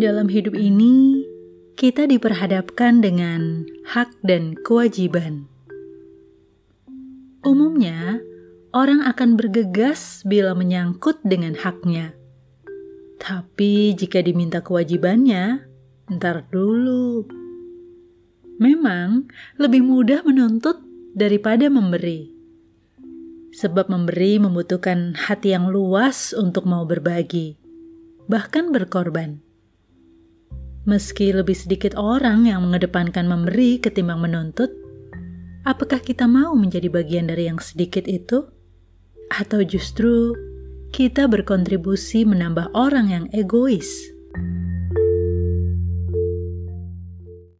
Dalam hidup ini, kita diperhadapkan dengan hak dan kewajiban. Umumnya, orang akan bergegas bila menyangkut dengan haknya. Tapi jika diminta kewajibannya, ntar dulu. Memang lebih mudah menuntut daripada memberi. Sebab memberi membutuhkan hati yang luas untuk mau berbagi, bahkan berkorban. Meski lebih sedikit orang yang mengedepankan memberi ketimbang menuntut, apakah kita mau menjadi bagian dari yang sedikit itu? Atau justru kita berkontribusi menambah orang yang egois?